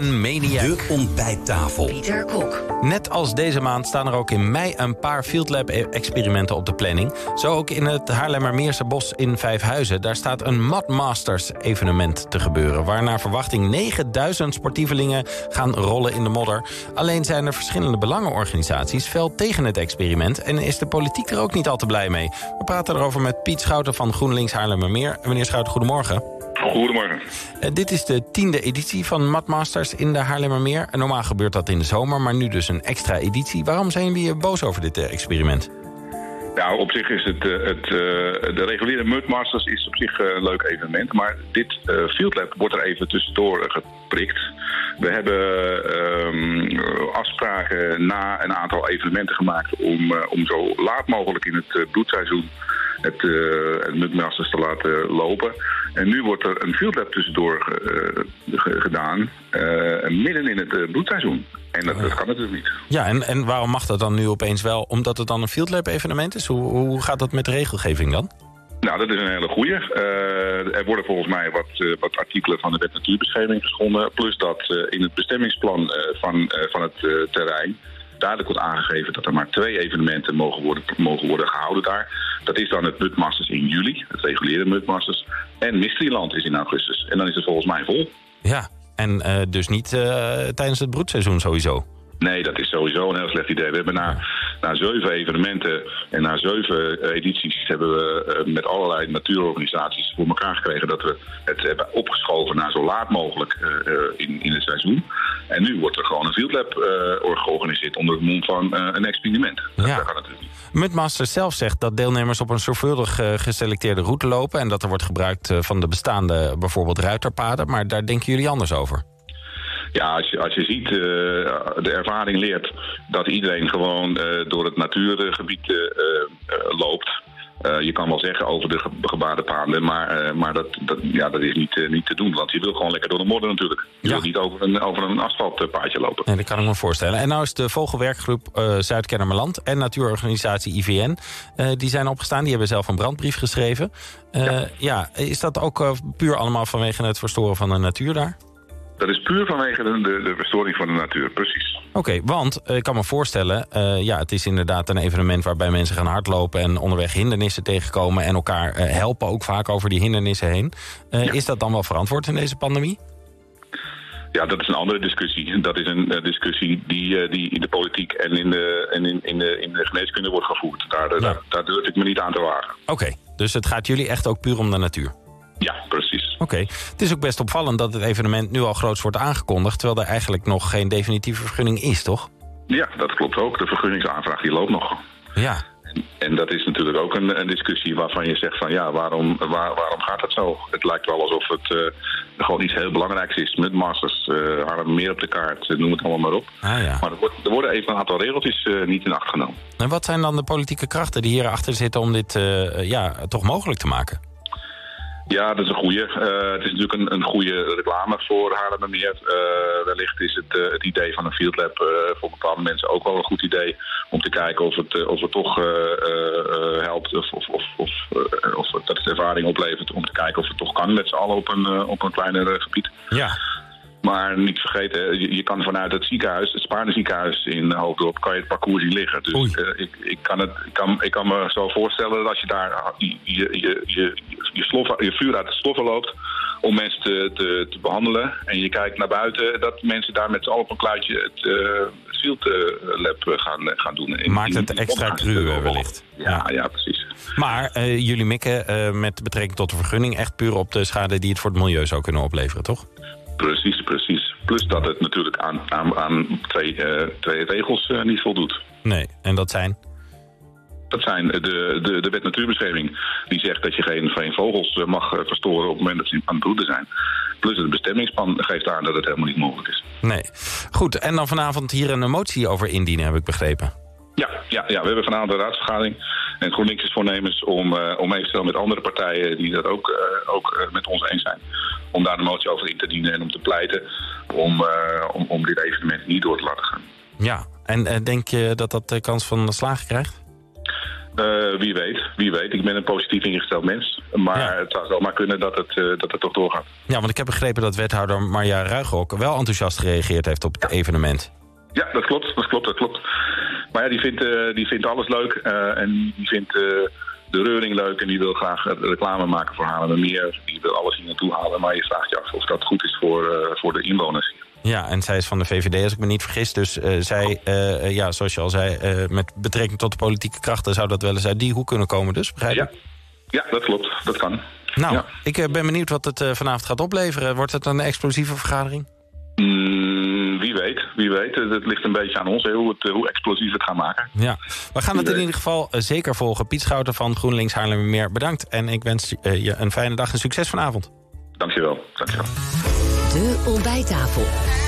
Maniac. De ontbijttafel. Pieter Kok. Net als deze maand staan er ook in mei een paar Field Lab experimenten op de planning. Zo ook in het Haarlemmermeerse bos in Vijfhuizen. Daar staat een Mud Masters evenement te gebeuren... waar naar verwachting 9000 sportievelingen gaan rollen in de modder. Alleen zijn er verschillende belangenorganisaties fel tegen het experiment... en is de politiek er ook niet al te blij mee. We praten erover met Piet Schouten van GroenLinks Haarlemmermeer. Meneer Schouten, goedemorgen. Goedemorgen. Uh, dit is de tiende editie van Matmasters in de Haarlemmermeer. En normaal gebeurt dat in de zomer, maar nu dus een extra editie. Waarom zijn jullie boos over dit uh, experiment? Nou, op zich is het, uh, het de reguliere Mudmasters is op zich een leuk evenement. Maar dit Field Lab wordt er even tussendoor geprikt. We hebben um, afspraken na een aantal evenementen gemaakt om, om zo laat mogelijk in het bloedseizoen het, uh, het te laten lopen. En nu wordt er een field lab tussendoor gedaan, midden in het bloedseizoen. En dat, dat, kan natuurlijk niet. Ja, en, en waarom mag dat dan nu opeens wel? Omdat het dan een field lab evenement is? Hoe, hoe gaat dat met de regelgeving dan? Nou, dat is een hele goeie. Uh, er worden volgens mij wat, uh, wat, artikelen van de wet natuurbescherming geschonden. Plus dat uh, in het bestemmingsplan van, van het terrein duidelijk wordt aangegeven dat er maar twee evenementen mogen worden, mogen worden gehouden daar. Dat is dan het Mudmasters in juli, het reguliere Mudmasters. En Mysteryland is in augustus. En dan is het volgens mij vol. Ja, en dus niet tijdens het broedseizoen sowieso? Nee, dat is sowieso een heel slecht idee. We hebben na, na zeven evenementen en na zeven uh, edities hebben we uh, met allerlei natuurorganisaties voor elkaar gekregen dat we het hebben opgeschoven naar zo laat mogelijk uh, in, in het seizoen. En nu wordt er gewoon een field lab georganiseerd onder het mond van een experiment. Ja. Dat, kan natuurlijk niet. Mudmaster zelf zegt dat deelnemers op een zorgvuldig geselecteerde route lopen... en dat er wordt gebruikt van de bestaande bijvoorbeeld ruiterpaden. Maar daar denken jullie anders over? Ja, als je, als je ziet, uh, de ervaring leert dat iedereen gewoon uh, door het natuurgebied uh, loopt. je kan wel zeggen over de ge gebaarde paden, maar, maar dat, dat, ja, dat is niet, niet te doen. Want je wil gewoon lekker door de modder natuurlijk. Je ja. wil niet over een, over een asfaltpaadje lopen. Nee, dat kan ik me voorstellen. En nou is de Vogelwerkgroep Zuid-Kennemerland en natuurorganisatie IVN... die zijn opgestaan, die hebben zelf een brandbrief geschreven. Ja. ja. is dat ook puur allemaal vanwege het verstoren van de natuur daar? Dat is puur vanwege de, de, de verstoring van de natuur, precies. Oké, okay, want uh, ik kan me voorstellen, uh, ja, het is inderdaad een evenement waarbij mensen gaan hardlopen en onderweg hindernissen tegenkomen en elkaar uh, helpen ook vaak over die hindernissen heen. Ja. Is dat dan wel verantwoord in deze pandemie? Ja, dat is een andere discussie. Dat is een discussie die, die in de politiek en in de, en in, in, de, in de geneeskunde wordt gevoerd. Daar, ja. daar, daar, durf ik me niet aan te wagen. Oké, okay, dus het gaat jullie echt ook puur om de natuur? Precies. Oké. Okay. Het is ook best opvallend dat het evenement nu al groots wordt aangekondigd... terwijl er eigenlijk nog geen definitieve vergunning is, toch? Ja, dat klopt ook. De vergunningsaanvraag die loopt nog. Ja. En, en dat is natuurlijk ook een, een, discussie waarvan je zegt van... ja, waarom, waar, waarom gaat dat zo? Het lijkt wel alsof het uh, gewoon iets heel belangrijks is. Met masters, uh, hadden meer op de kaart, noem het allemaal maar op. Ah, ja. Maar er, wordt, er, worden even een aantal regeltjes uh, niet in acht genomen. En wat zijn dan de politieke krachten die hierachter zitten... om dit ja, toch mogelijk te maken? Ja, dat is een goede. Uh, het is natuurlijk een, een goede reclame voor Haarlemmermeer. Uh, wellicht is het, uh, het idee van een field lab voor bepaalde mensen ook wel een goed idee. Om te kijken of het, of het toch helpt of, of, of, of, of dat het ervaring oplevert. Om te kijken of het toch kan met z'n allen op een, op een kleiner gebied. Ja. Maar niet vergeten, je, je, kan vanuit het ziekenhuis, het Spaarne ziekenhuis in Hoofddorp, kan je het parcours zien liggen. Dus uh, ik, ik, kan het, ik, kan, ik kan me zo voorstellen dat als je daar je, je, je, je, je, slof, je vuur uit de sloffen loopt om mensen te, te, te, behandelen. En je kijkt naar buiten, dat mensen daar met z'n allen op een kluitje het uh, Field Lab gaan, gaan doen. In, Maakt het in, extra cru wellicht. Ja, ja, ja, precies. Maar uh, jullie mikken uh, met betrekking tot de vergunning echt puur op de schade die het voor het milieu zou kunnen opleveren, toch? Precies, precies. Plus dat het natuurlijk aan, aan, aan twee, uh, twee regels uh, niet voldoet. Nee, en dat zijn? Dat zijn de, de, de wet natuurbescherming. Die zegt dat je geen, geen vogels mag verstoren op het moment dat ze aan het broeden zijn. Plus het bestemmingsplan geeft aan dat het helemaal niet mogelijk is. Nee. Goed, en dan vanavond hier een motie over indienen, heb ik begrepen. Ja, ja, ja, we hebben vanavond een raadsvergadering. En GroenLinks is voornemens om, uh, om eventueel met andere partijen die dat ook, uh, ook uh, met ons eens zijn, om daar een motie over in te dienen en om te pleiten om, om, om dit evenement niet door te laten gaan. Ja, en denk je dat dat de kans van slagen krijgt? Uh, wie weet, wie weet. Ik ben een positief ingesteld mens. Maar het zou wel maar kunnen dat het, uh, dat het toch doorgaat. Ja, want ik heb begrepen dat wethouder Marja Ruigrok wel enthousiast gereageerd heeft op het evenement. Ja, dat klopt, dat klopt, dat klopt. Maar ja, die vindt, uh, die vindt alles leuk en die vindt de reuring leuk... en die wil graag reclame maken voor Haarlemmermeer. Die wil alles hier naartoe halen, maar je vraagt je af of dat goed is voor, voor de inwoners hier. Ja, en zij is van de VVD, als ik me niet vergis. Dus uh, zij, uh, ja, zoals je al zei, met betrekking tot de politieke krachten... zou dat wel eens uit die hoek kunnen komen dus, begrijp je? Ja, ja dat klopt. Dat kan. Nou, ja. ik ben benieuwd wat het vanavond gaat opleveren. Wordt het een explosieve vergadering? Wie weet, wie weet. Het ligt een beetje aan ons, hoe, het, hoe explosief het gaan maken. Ja, we gaan het in ieder geval zeker volgen. Piet Schouten van GroenLinks Haarlemmermeer, bedankt. En ik wens je een fijne dag en succes vanavond. Dankjewel, dankjewel. De ontbijttafel.